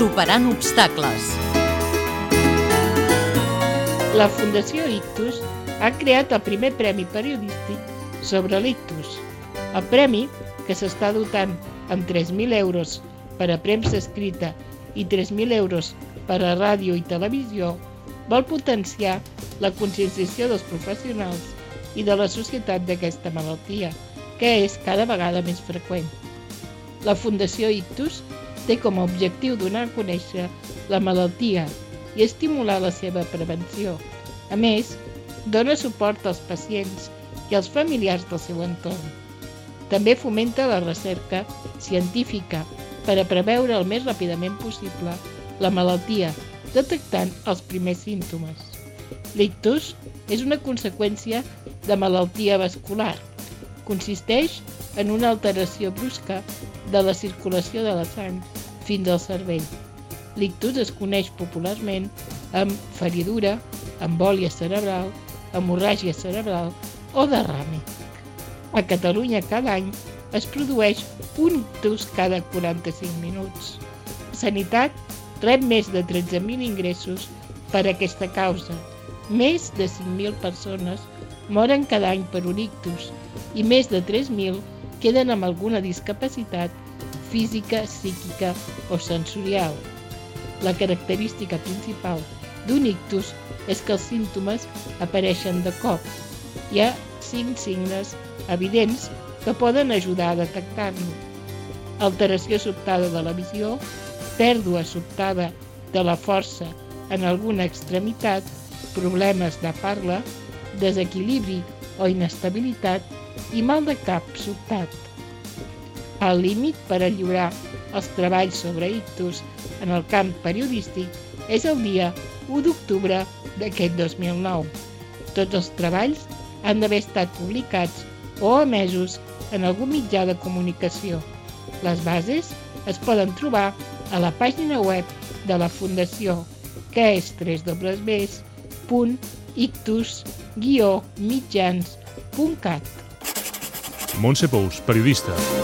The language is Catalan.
Superant obstacles. La Fundació Ictus ha creat el primer premi periodístic sobre l'ictus. El premi, que s'està dotant amb 3.000 euros per a premsa escrita i 3.000 euros per a ràdio i televisió, vol potenciar la conscienciació dels professionals i de la societat d'aquesta malaltia, que és cada vegada més freqüent. La Fundació Ictus té com a objectiu donar a conèixer la malaltia i estimular la seva prevenció. A més, dona suport als pacients i als familiars del seu entorn. També fomenta la recerca científica per a preveure el més ràpidament possible la malaltia, detectant els primers símptomes. L'ictus és una conseqüència de malaltia vascular. Consisteix en una alteració brusca de la circulació de la sang fins al cervell. L'ictus es coneix popularment amb feridura, embòlia cerebral, hemorràgia cerebral o derrame. A Catalunya cada any es produeix un ictus cada 45 minuts. Sanitat rep més de 13.000 ingressos per aquesta causa. Més de 5.000 persones moren cada any per un ictus i més de 3.000 queden amb alguna discapacitat física, psíquica o sensorial. La característica principal d'un ictus és que els símptomes apareixen de cop. Hi ha cinc signes evidents que poden ajudar a detectar-lo. Alteració sobtada de la visió, pèrdua sobtada de la força en alguna extremitat, problemes de parla, desequilibri o inestabilitat i mal de cap sobtat. El límit per a lliurar els treballs sobre ictus en el camp periodístic és el dia 1 d'octubre d'aquest 2009. Tots els treballs han d'haver estat publicats o emesos en algun mitjà de comunicació. Les bases es poden trobar a la pàgina web de la Fundació, que és www.ictus-mitjans.cat. Montse Pous, periodista.